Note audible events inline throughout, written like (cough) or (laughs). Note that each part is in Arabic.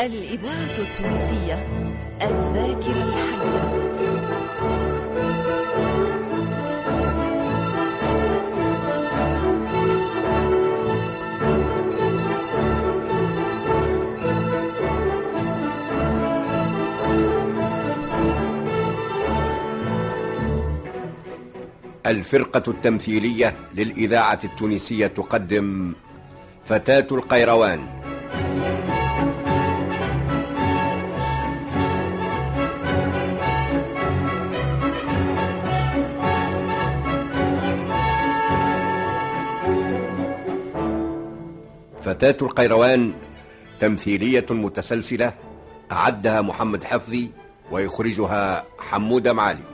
الإذاعة التونسية الذاكرة الحية. الفرقة التمثيلية للإذاعة التونسية تقدم فتاة القيروان. فتاة القيروان تمثيلية متسلسلة أعدها محمد حفظي ويخرجها حمودة معالي.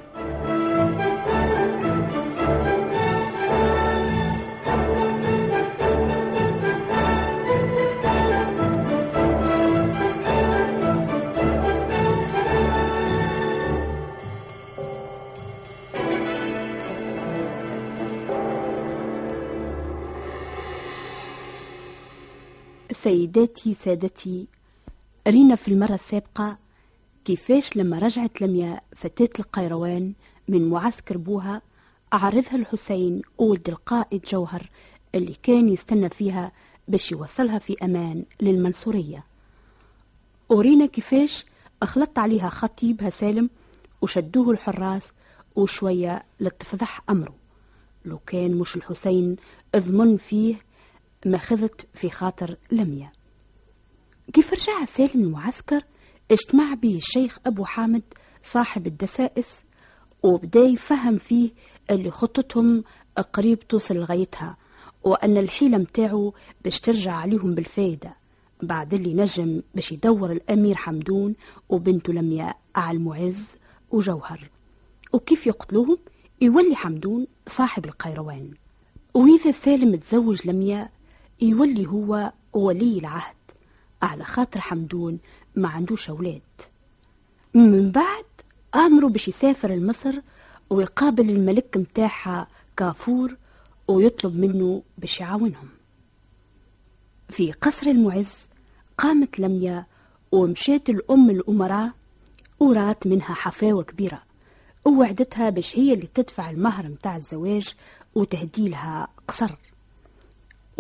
سيداتي سادتي رينا في المرة السابقة كيفاش لما رجعت لميا فتاة القيروان من معسكر بوها أعرضها الحسين ولد القائد جوهر اللي كان يستنى فيها باش يوصلها في أمان للمنصورية. ورينا كيفاش أخلطت عليها خطيبها سالم وشدوه الحراس وشوية لتفضح أمره. لو كان مش الحسين اضمن فيه ما خذت في خاطر لميا. كيف رجع سالم المعسكر؟ اجتمع به الشيخ أبو حامد صاحب الدسائس وبدأ يفهم فيه اللي خطتهم قريب توصل لغايتها وأن الحيلة متاعه باش ترجع عليهم بالفايدة. بعد اللي نجم باش يدور الأمير حمدون وبنته لمياء على المعز وجوهر. وكيف يقتلوهم؟ يولي حمدون صاحب القيروان. وإذا سالم تزوج لمياء يولي هو ولي العهد. على خاطر حمدون ما عندوش أولاد. من بعد أمروا باش يسافر لمصر ويقابل الملك متاعها كافور ويطلب منه باش يعاونهم. في قصر المعز قامت لميا ومشات الأم الأمراء ورات منها حفاوة كبيرة. ووعدتها باش هي اللي تدفع المهر متاع الزواج وتهديلها قصر.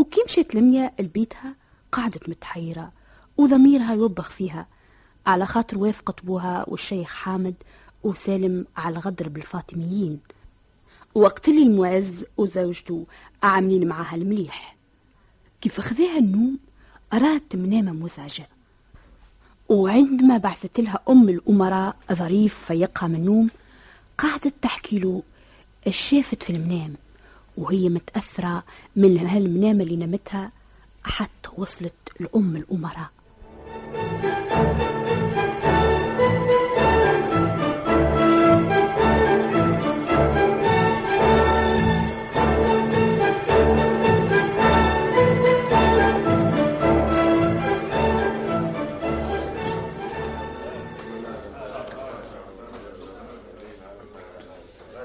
وكي مشيت لميا لبيتها قعدت متحيرة وضميرها يوبخ فيها على خاطر وافقت بوها والشيخ حامد وسالم على الغدر بالفاطميين. وقت اللي المعز وزوجته عاملين معاها المليح. كيف خذاها النوم؟ أرادت منامة مزعجة. وعندما بعثت لها أم الأمراء ظريف فيقها من النوم قعدت تحكي له الشافت في المنام؟ وهي متأثرة من هالمنامة اللي نمتها حتى وصلت لأم الأمراء.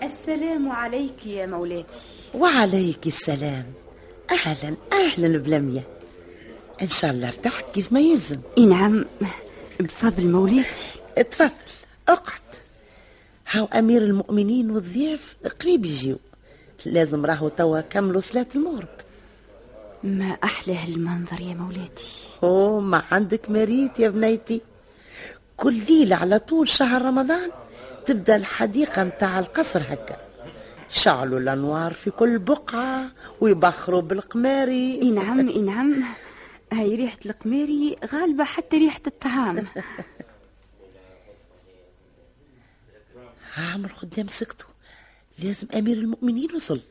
السلام عليك يا مولاتي. وعليك السلام. أهلا أهلا بلمية. إن شاء الله ارتحت كيف ما يلزم. إي نعم. بفضل مولاتي اتفضل أقعد. هاو أمير المؤمنين والضياف قريب يجيو. لازم راهو توا كملوا صلاة المغرب. ما أحلى هالمنظر يا مولاتي اوه ما عندك مريت يا بنيتي. كل ليلة على طول شهر رمضان تبدأ الحديقة متاع القصر هكا. شعلوا الأنوار في كل بقعة ويبخروا بالقماري إي نعم إي نعم. هاي ريحة القماري غالبة حتى ريحة الطعام. عامر خدام سكتوا لازم أمير المؤمنين وصل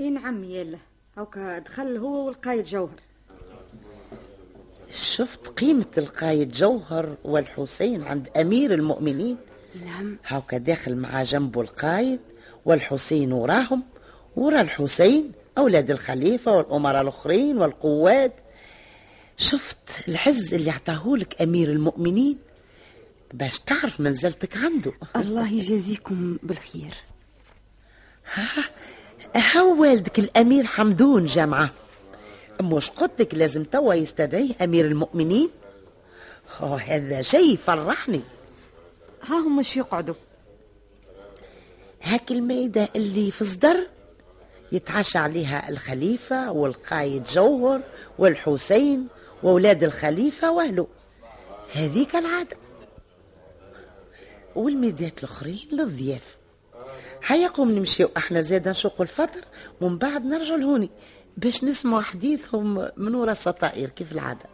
إي نعم يلا. هاكا دخل هو والقايد جوهر. شفت قيمة القايد جوهر والحسين عند أمير المؤمنين؟ نعم. هاكا داخل مع جنبه القايد. والحسين وراهم ورا الحسين أولاد الخليفة والأمراء الآخرين والقوات. شفت العز اللي عطاهولك أمير المؤمنين؟ باش تعرف منزلتك عنده. الله يجازيكم بالخير. هاو والدك الأمير حمدون جامعة مش قلت لك لازم توا يستدعيه أمير المؤمنين؟ هذا شيء فرحني ها هم مش يقعدوا. هاك الميدة اللي في صدر يتعشى عليها الخليفة والقايد جوهر والحسين وأولاد الخليفة وأهله هذيك العادة. والميدات الأخرين للضياف. حيقوم نمشيو أحنا زادا نشوقوا الفطر ومن بعد نرجعوا لهوني باش نسمعوا حديثهم من وراء الستائر كيف العادة؟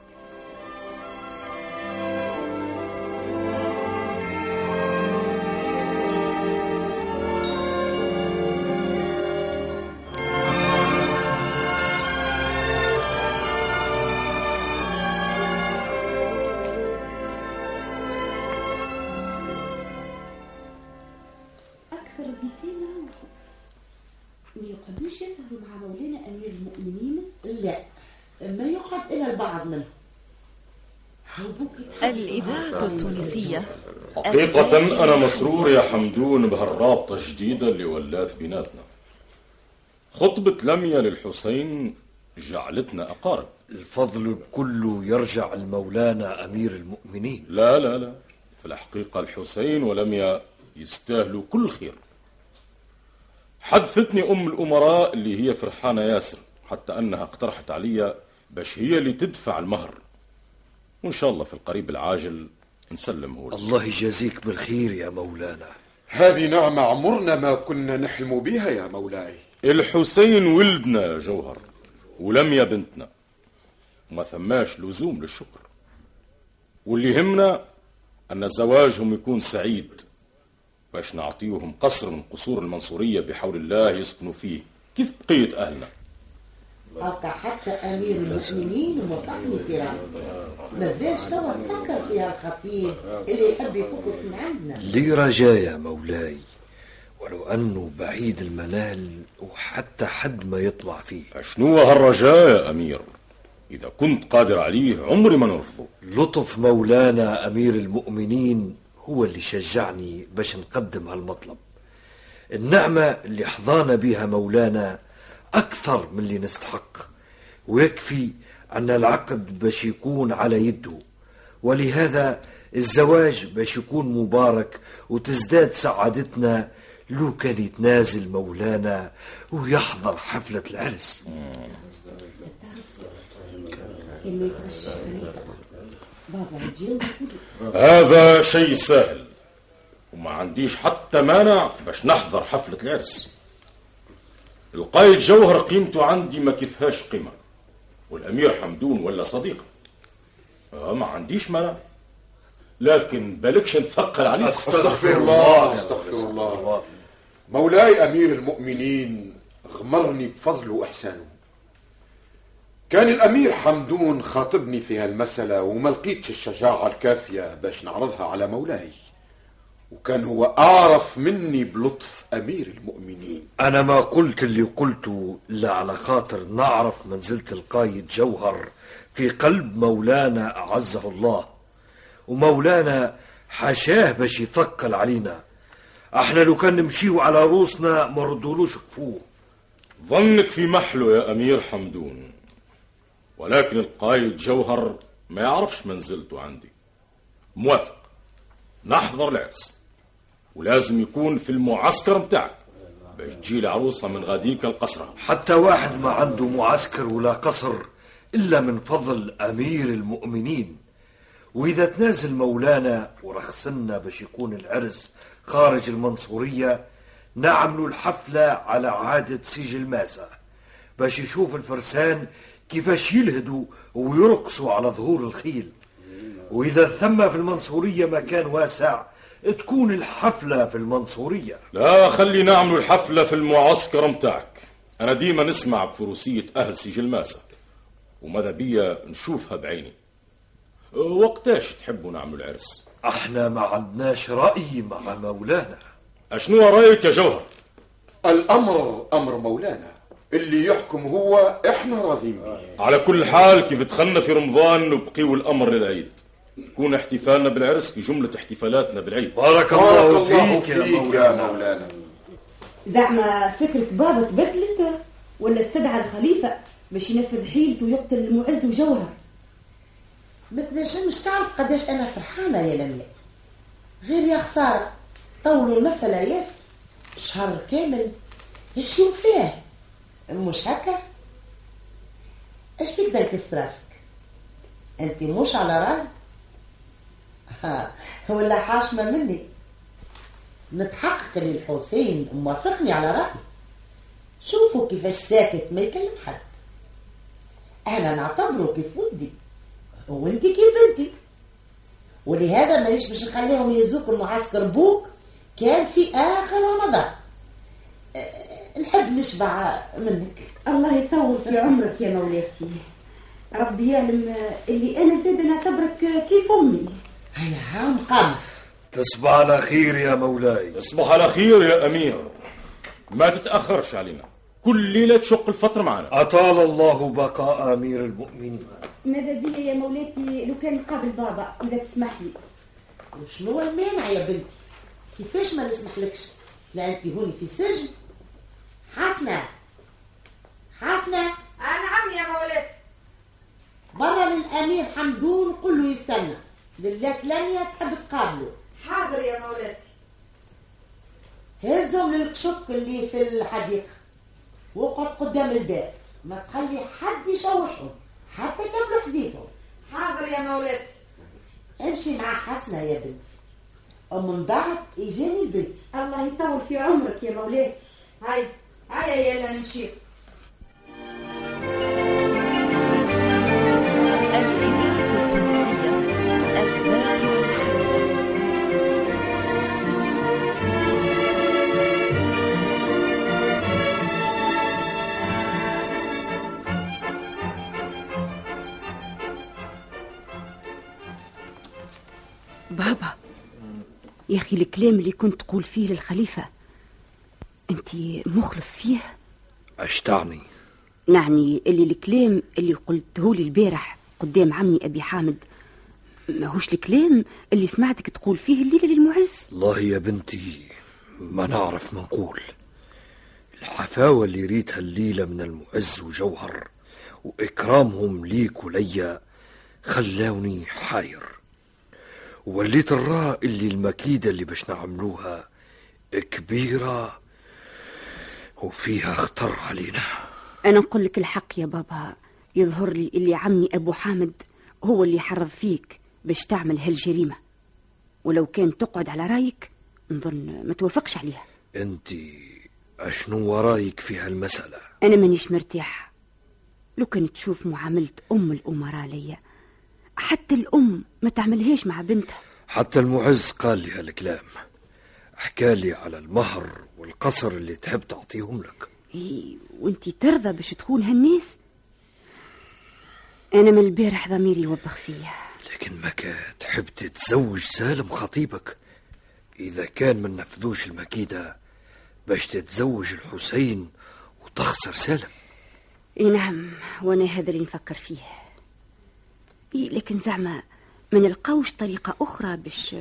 الإذاعة التونسية. حقيقة أنا مسرور يا حمدون بهالرابطة الجديدة اللي ولات بيناتنا. خطبة لميا للحسين جعلتنا أقارب. الفضل كله يرجع لمولانا أمير المؤمنين. لا لا لا. في الحقيقة الحسين ولميا يستاهلوا كل خير. حدثتني أم الأمراء اللي هي فرحانة ياسر حتى أنها اقترحت علي باش هي اللي تدفع المهر. وإن شاء الله في القريب العاجل نسلمه لك. الله يجازيك بالخير يا مولانا. هذه نعمة عمرنا ما كنا نحلم بها يا مولاي. الحسين ولدنا يا جوهر ولميا بنتنا. ما ثماش لزوم للشكر. واللي يهمنا أن زواجهم يكون سعيد باش نعطيهم قصر من قصور المنصورية بحول الله يسكنوا فيه. كيف بقية أهلنا؟ هكا حتى أمير المؤمنين موافقني في رايه مازالش توا تفكر فيها الخطيب اللي يحب يفك من عندنا. لي رجاء يا مولاي ولو أنه بعيد المنال وحتى حد ما يطلع فيه. شنو هالرجاء يا أمير؟ إذا كنت قادر عليه عمري ما نرفضه. لطف مولانا أمير المؤمنين هو اللي شجعني باش نقدم هالمطلب. النعمة اللي حظانا بها مولانا أكثر من اللي نستحق. ويكفي أن العقد باش يكون على يده. ولهذا الزواج باش يكون مبارك وتزداد سعادتنا. لو كان يتنازل مولانا ويحضر حفلة العرس. هذا شيء سهل. وما عنديش حتى مانع باش نحضر حفلة العرس. القايد جوهر قيمته عندي ما كيفهاش قيمة. والأمير حمدون ولا صديق. آه ما عنديش مانع. لكن بالكش نثقل عليك. أستغفر الله. أستغفر الله. مولاي أمير المؤمنين غمرني بفضله وإحسانه. كان الأمير حمدون خاطبني في هالمسألة وما لقيتش الشجاعة الكافية باش نعرضها على مولاي. وكان هو أعرف مني بلطف أمير المؤمنين. أنا ما قلت اللي قلته إلا على خاطر نعرف منزلة القايد جوهر في قلب مولانا أعزه الله. ومولانا حاشاه باش يثقل علينا. أحنا لو كان نمشيو على روسنا ما ردولوش كفوه. ظنك في محله يا أمير حمدون ولكن القايد جوهر ما يعرفش منزلته عندي. موافق. نحضر العرس. ولازم يكون في المعسكر متاعك. باش تجي العروسة من غاديك القصر حتى واحد ما عنده معسكر ولا قصر إلا من فضل أمير المؤمنين. وإذا تنازل مولانا ورخصنا باش يكون العرس خارج المنصورية نعملوا الحفلة على عادة سيج الماسة. باش يشوف الفرسان كيفاش يلهدوا ويرقصوا على ظهور الخيل. وإذا ثم في المنصورية مكان واسع تكون الحفلة في المنصورية. لا خلي نعملوا الحفلة في المعسكر متاعك. أنا ديما نسمع بفروسية أهل سجل ماسة وماذا بيا نشوفها بعيني. وقتاش تحبوا نعملوا العرس إحنا ما عندناش رأي مع مولانا. أشنو رأيك يا جوهر؟ الأمر أمر مولانا. اللي يحكم هو إحنا راضين على كل حال كيف دخلنا في رمضان نبقيو الأمر للعيد. يكون احتفالنا بالعرس في جملة احتفالاتنا بالعيد. بارك بارك الله الله فيك يا فيك يا مولانا. مولانا. زعما فكرة بابا تبدلت ولا استدعى الخليفة باش ينفذ حيلته ويقتل المعز وجوهر؟ ما تنجمش تعرف قداش أنا فرحانة يا لمياء غير يا خسارة طولوا المسألة ياسر. شهر كامل يشيو فيه. مش هكا؟ إيش فيك دنكس راسك؟ أنت مش على راي ها ولا حاشمة مني. نتحقق ان الحسين موافقني على رأيي. شوفوا كيفاش ساكت ما يكلم حد. أنا نعتبره كيف ولدي. وانت كيف بنتي. ولهذا مانيش باش نخليهم يهزوك المعسكر بوك. كان في آخر رمضان. أه، نحب نشبع منك. الله يطول في عمرك يا مولاتي. ربي يعلم اللي أنا زاد نعتبرك كيف أمي. هام قام تصبح على خير يا مولاي. تصبح على خير يا أمير. ما تتاخرش علينا كل ليلة تشق الفطر معنا. أطال الله بقاء أمير المؤمنين. ماذا بيا يا مولاتي لو كان قابل بابا إذا تسمح لي وشنو المانع يا بنتي؟ كيفاش ما نسمحلكش؟ لا أنت هوني في سجن. حسنه حسنه نعم يا مولاتي. برا للأمير حمدون قل له يستنى. لله كلامية تحب تقابله حاضر يا مولاتي. هزهم للكشك اللي في الحديقة. وقعد قدام الباب. ما تخلي حد يشوشهم. حتى يكملوا حديثهم حاضر يا مولاتي. امشي مع حسنة يا بنتي ومن بعد يجيني البيت الله يطول في عمرك يا مولاتي. هاي هاي يلا نمشي. بابا. يا أخي الكلام اللي كنت تقول فيه للخليفة أنت مخلص فيه؟ اش تعني نعني اللي الكلام اللي قلته لي البارح قدام عمي أبي حامد ماهوش الكلام اللي سمعتك تقول فيه الليلة للمعز؟ والله يا بنتي ما نعرف ما نقول. الحفاوة اللي ريتها الليلة من المعز وجوهر وإكرامهم ليك وليا خلاوني حاير. وليت الراء اللي المكيدة اللي باش نعملوها كبيرة وفيها خطر علينا. أنا نقول لك الحق يا بابا. يظهر لي اللي عمي أبو حامد هو اللي حرض فيك باش تعمل هالجريمة. ولو كان تقعد على رايك نظن ما توافقش عليها. أنت أشنو ورايك في هالمسألة؟ أنا مانيش مرتاحة. لو كنت تشوف معاملة أم الأمراء ليا حتى الأم ما تعملهاش مع بنتها. حتى المعز قال لي هالكلام. حكالي على المهر والقصر اللي تحب تعطيهم لك. إيه وانتي ترضى باش تخون هالناس؟ أنا من البارح ضميري يوبخ فيا. لكن ما تحب تتزوج سالم خطيبك؟ إذا كان ما نفذوش المكيدة باش تتزوج الحسين وتخسر سالم. إيه نعم وأنا هذا اللي نفكر فيه. لكن زعما ما نلقاوش طريقة أخرى باش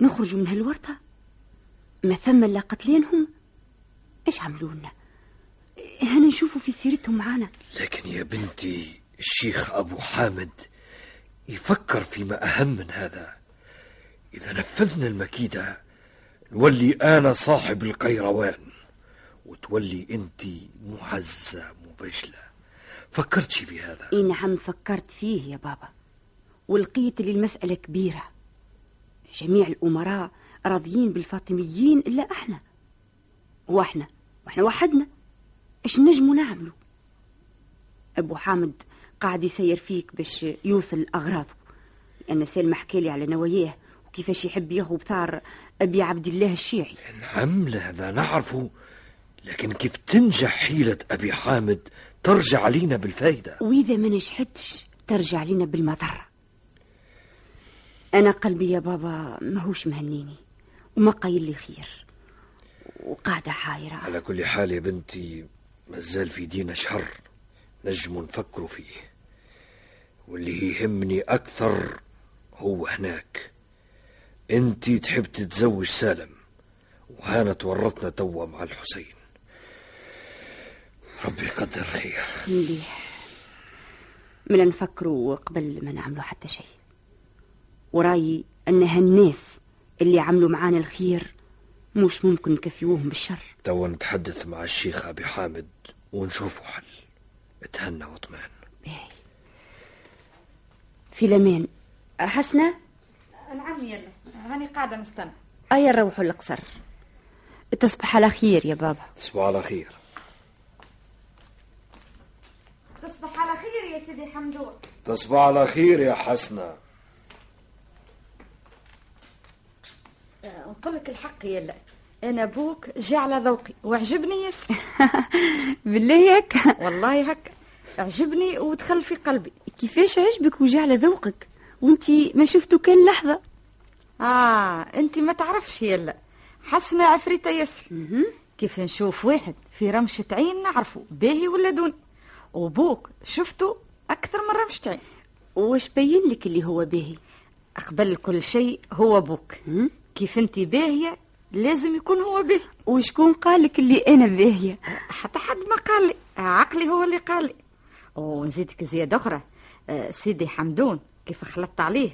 نخرجوا من هالورطة ما ثم لا قتلينهم إيش عملوا لنا؟ هنا نشوفوا في سيرتهم معانا. لكن يا بنتي الشيخ أبو حامد يفكر فيما أهم من هذا. إذا نفذنا المكيدة نولي أنا صاحب القيروان وتولي أنت معزة مبجلة فكرتش في هذا؟ إيه نعم فكرت فيه يا بابا ولقيت لي المسألة كبيرة. جميع الأمراء راضيين بالفاطميين إلا إحنا وإحنا وإحنا وحدنا. إيش نجموا نعملوا أبو حامد قاعد يسير فيك باش يوصل أغراضه لأن سالم حكالي على نواياه وكيفاش يحب ياخذ بثار أبي عبد الله الشيعي. نعم هذا نعرفه. لكن كيف تنجح حيلة أبي حامد ترجع علينا بالفايدة. وإذا ما نجحتش ترجع لنا بالمضرة. أنا قلبي يا بابا ماهوش مهنيني وما قايل لي خير وقاعدة حايرة. على كل حال يا بنتي مازال في دينا شهر نجم نفكروا فيه. واللي يهمني أكثر هو هناك. انت تحب تتزوج سالم وهانا تورطنا توا مع الحسين. ربي يقدر خير مليح. من نفكروا قبل ما نعملوا حتى شيء. ورايي أن هالناس اللي عملوا معانا الخير مش ممكن نكفيوهم بالشر. توا نتحدث مع الشيخ أبي حامد ونشوفوا حل. اتهنى واطمئن. في الأمان حسنة نعم يلا. هاني قاعدة نستنى. أيا نروحوا القصر تصبح على خير يا بابا. تصبحوا على خير تصبح على خير يا سيدي حمدون. تصبح على خير يا حسنة. نقول لك الحق يلا أنا أبوك جا على ذوقي. وعجبني ياسر. (laughs) بالله هيك والله هكا عجبني ودخل في قلبي. كيفاش عجبك وجا على ذوقك؟ وانتي ما شفتو كان لحظة. آه أنت ما تعرفش يلا حسنة عفريتة ياسر. كيف نشوف واحد في رمشة عين نعرفه. باهي ولا دون. وبوك شفته أكثر من رمشة عين واش بين لك اللي هو باهي؟ قبل كل شيء هو بوك كيف أنت باهية لازم يكون هو باهي. وشكون قالك اللي أنا باهية؟ حتى حد ما قال لي. عقلي هو اللي قال لي. ونزيدك زيادة أخرى. آه، سيدي حمدون كيف خلطت عليه؟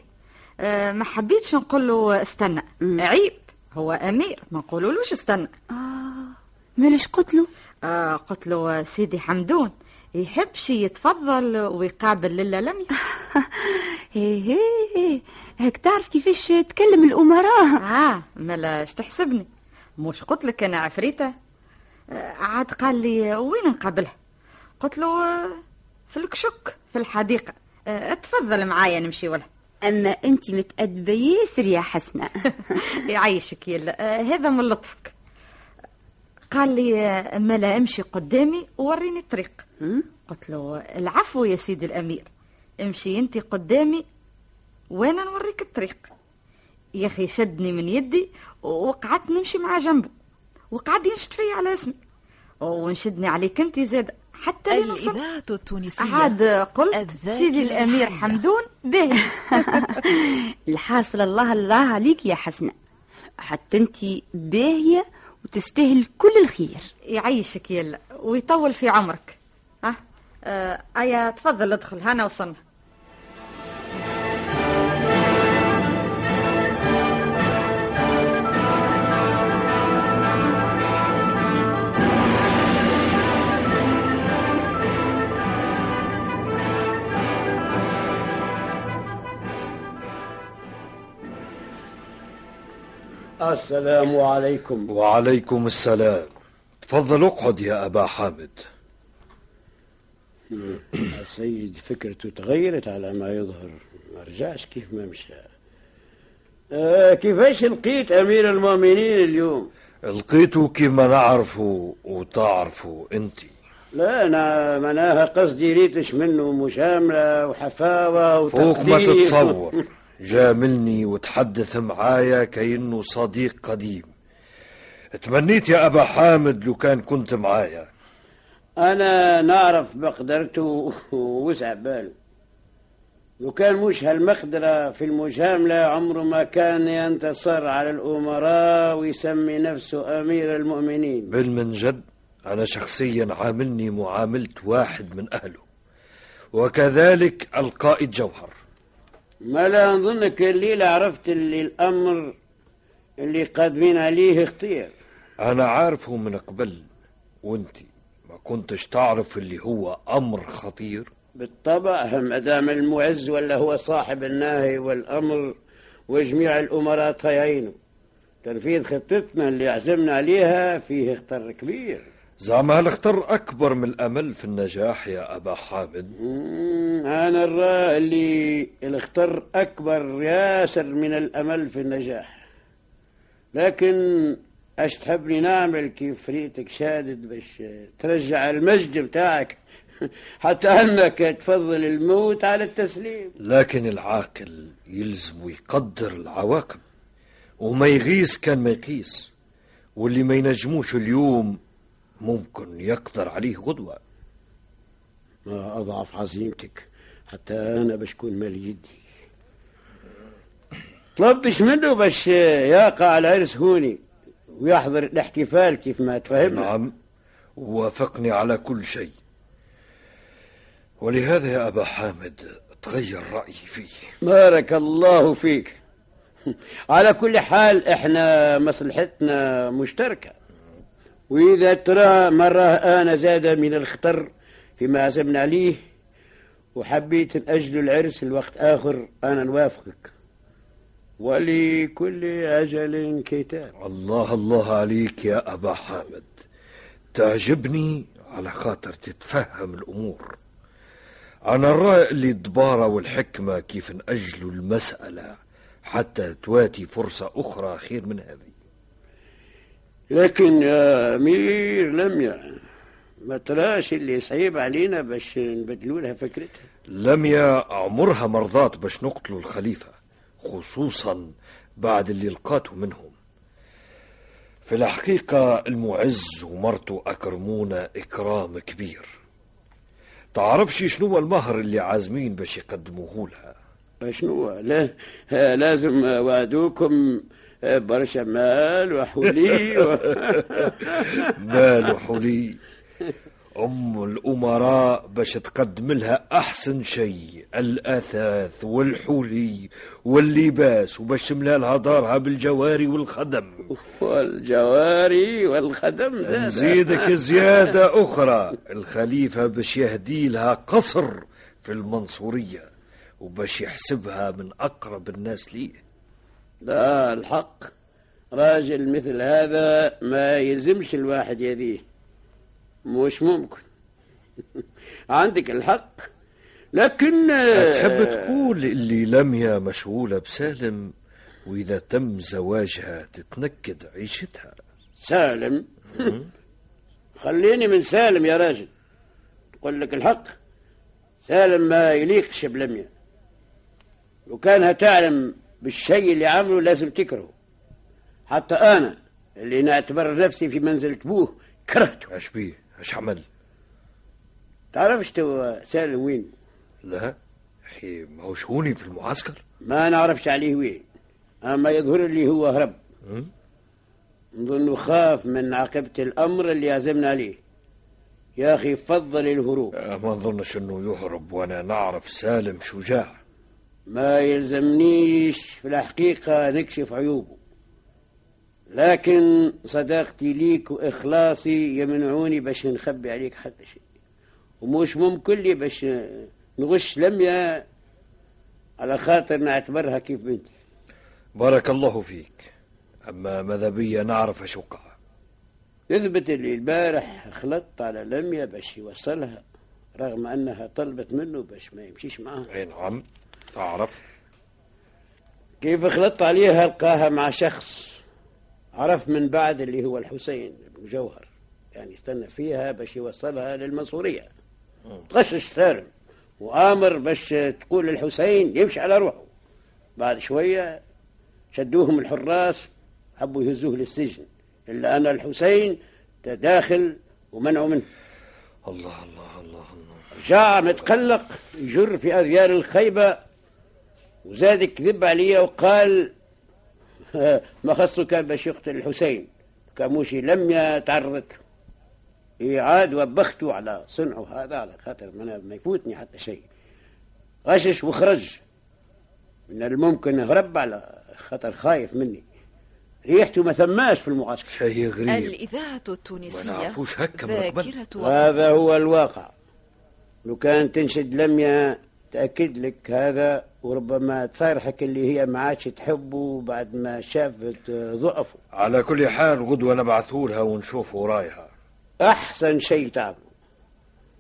آه، ما حبيتش نقول له استنى. عيب هو أمير. ما نقولولوش استنى. مالش قتلو آه قلت له سيدي حمدون. يحبش يتفضل ويقابل للا لميا هي هي هي هيك تعرف كيفاش تكلم الأمراء؟ (laughs) آه ملاش تحسبني. مش قلت لك أنا عفريتة؟ آه عاد قال لي وين نقابلها؟ قلت له آه، في الكشك في الحديقة. آه تفضل معايا نمشي ولا. أما أنت متأدبة ياسر يا حسنة. (laughs) يعيشك يلا. هذا من لطفك. قال لي ملا أمشي قدامي ووريني الطريق. قلت له العفو يا سيدي الأمير امشي أنت قدامي وأنا نوريك الطريق. يا أخي شدني من يدي وقعدت نمشي مع جنبه وقعد ينشد فيا على اسمي ونشدني عليك أنت زاد حتى. الإذاعة التونسية؟ عاد قلت سيدي الأمير الحية. حمدون باهي. (laughs) الحاصل الله الله عليك يا حسنة حتى أنت باهية وتستاهل كل الخير. يعيشك يلا ويطول في عمرك. ها؟ آه ايا تفضل ادخل. هنا وصلنا. السلام عليكم. وعليكم السلام. تفضل اقعد يا أبا حامد. السيد فكرته تغيرت على ما يظهر. ما رجعش كيف ما مشى. آه كيفاش لقيت أمير المؤمنين اليوم؟ لقيته كما نعرفه وتعرفه أنت. لا أنا معناها قصدي ريتش منه مشاملة وحفاوة فوق ما وتقدير. تتصور. (laughs) جاملني وتحدث معايا كأنه صديق قديم. تمنيت يا أبا حامد لو كان كنت معايا. أنا نعرف بقدرته ووسع (laughs) باله. لو كان مش هالمقدرة في المجاملة عمره ما كان ينتصر على الأمراء ويسمي نفسه أمير المؤمنين. بل من جد أنا شخصيا عاملني معاملة واحد من أهله. وكذلك القائد جوهر. ما لا نظنك الليلة عرفت اللي الأمر اللي قادمين عليه اختيار أنا عارفه من قبل وأنت ما كنتش تعرف اللي هو أمر خطير؟ بالطبع ما دام المعز ولا هو صاحب الناهي والأمر وجميع الأمراء طيعينه. تنفيذ خطتنا اللي عزمنا عليها فيه خطر كبير. زعما هالخطر أكبر من الأمل في النجاح يا أبا حامد؟ أنا الرأي اللي الخطر أكبر ياسر من الأمل في النجاح. لكن أش تحبني نعمل كيف ريتك شادد باش ترجع المجد بتاعك (laughs) حتى أنك تفضل الموت على التسليم. لكن العاقل يلزم يقدر العواقب وما يغيس كان ما يقيس واللي ما ينجموش اليوم ممكن يقدر عليه غدوة. ما أضعف عزيمتك حتى أنا بشكون مال يدي. طلبتش منه باش يقع العرس هوني ويحضر الاحتفال كيف ما تفهمنا. نعم وافقني على كل شيء. ولهذا يا أبا حامد تغير رأيي فيه. بارك الله فيك. على كل حال إحنا مصلحتنا مشتركة. وإذا ترى مرة أنا زاد من الخطر فيما عزمنا عليه وحبيت نأجل العرس لوقت آخر أنا نوافقك. ولكل أجل كتاب. الله الله عليك يا أبا حامد. تعجبني على خاطر تتفهم الأمور. أنا الرأي اللي الدبارة والحكمة كيف نأجلوا المسألة حتى تواتي فرصة أخرى خير من هذه. لكن يا أمير لم يعني ما تراش اللي صعيب علينا باش نبدلوا لها فكرتها. لميا عمرها مرضات باش نقتلوا الخليفة خصوصا بعد اللي لقاته منهم. في الحقيقة المعز ومرته أكرمونا إكرام كبير. تعرفش شنو المهر اللي عازمين باش يقدموه لها؟ شنو لا لازم وعدوكم برشا مال وحولي و... (laughs) مال وحولي. أم الأمراء باش تقدم لها أحسن شيء الأثاث والحولي واللباس وباش تملا لها دارها بالجواري والخدم. والجواري والخدم نزيدك زيادة أخرى. الخليفة باش يهدي لها قصر في المنصورية وباش يحسبها من أقرب الناس ليه. لا الحق. راجل مثل هذا ما يلزمش الواحد يديه. مش ممكن. (laughs) عندك الحق. لكن تحب تقول اللي لميا مشغولة بسالم وإذا تم زواجها تتنكد عيشتها. سالم؟ (laughs) خليني من سالم يا راجل. تقول لك الحق. سالم ما يليقش بلميا لو كانها تعلم بالشيء اللي عمله لازم تكرهه. حتى أنا اللي نعتبر نفسي في منزلة بوه كرهته. اش بيه؟ اش عمل؟ تعرفش تو سالم وين؟ لا. أخي ما هو شهوني في المعسكر؟ ما نعرفش عليه وين. أما يظهر لي هو هرب؟ نظن خاف من عاقبة الأمر اللي عزمنا عليه. يا أخي فضل الهروب. آه، ما نظنش إنه يهرب وأنا نعرف سالم شجاع. ما يلزمنيش في الحقيقة نكشف عيوبه. لكن صداقتي ليك وإخلاصي يمنعوني باش نخبي عليك حتى شيء. ومش ممكن لي باش نغش لميا على خاطر نعتبرها كيف بنتي. بارك الله فيك. أما ماذا بيا نعرف اش وقع يثبت اللي البارح خلطت على لميا باش يوصلها رغم أنها طلبت منه باش ما يمشيش معها. أي نعم. تعرف كيف خلطت عليها لقاها مع شخص عرف من بعد اللي هو الحسين بن جوهر؟ يعني استنى فيها باش يوصلها للمنصورية. تغشش سالم وآمر باش تقول للحسين يمشي على روحه. بعد شوية شدوهم الحراس حبوا يهزوه للسجن. إلا أن الحسين تداخل ومنعوا منه. الله الله الله الله. جاء متقلق يجر في أذيال الخيبة وزاد يكذب علي وقال (laughs) ما خصه كان باش يقتل الحسين. كاموشي لم يتعرض. له عاد وبخته على صنعه هذا على خاطر ما ما يفوتني حتى شيء. غشش وخرج. من الممكن هرب على خاطر خايف مني. ريحته ما ثماش في المعسكر. شيء غريب. الإذاعة التونسية ما نعرفوش هكا من قبل. ذاكرة وهذا هو الواقع. لو كان تنشد لميا تأكد لك هذا وربما تصارحك اللي هي ما عادش تحبه بعد ما شافت ضعفه. على كل حال غدوة نبعثوا لها ونشوفوا رايها أحسن شيء تعمل.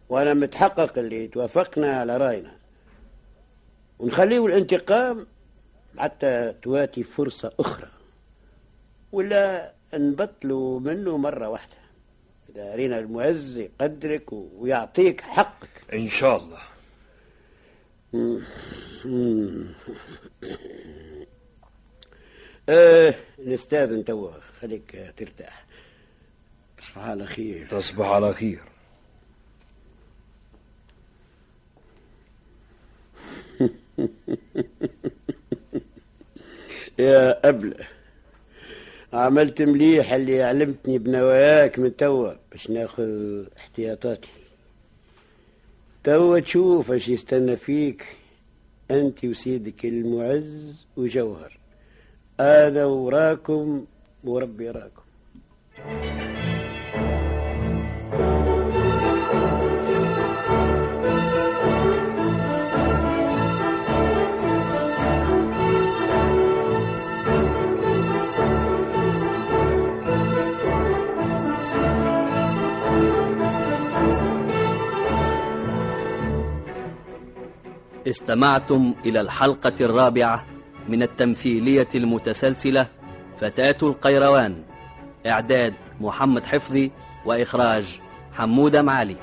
وأنا متحقق اللي توافقنا على رأينا. ونخليه الانتقام حتى تواتي فرصة أخرى. ولا نبطلوا منه مرة واحدة. إذا رينا المعز يقدرك ويعطيك حقك. إن شاء الله. آه نستاذن توا خليك ترتاح. تصبح على خير. تصبح على خير. (laughs) يا أبلة عملت مليح اللي علمتني بنواياك من توا باش ناخذ احتياطاتي. توا تشوف إيش يستنى فيك انت وسيدك المعز وجوهر. أنا وراكم وربي يراكم. استمعتم إلى الحلقة الرابعة من التمثيلية المتسلسلة فتاة القيروان إعداد محمد حفظي وإخراج حمودة معالي.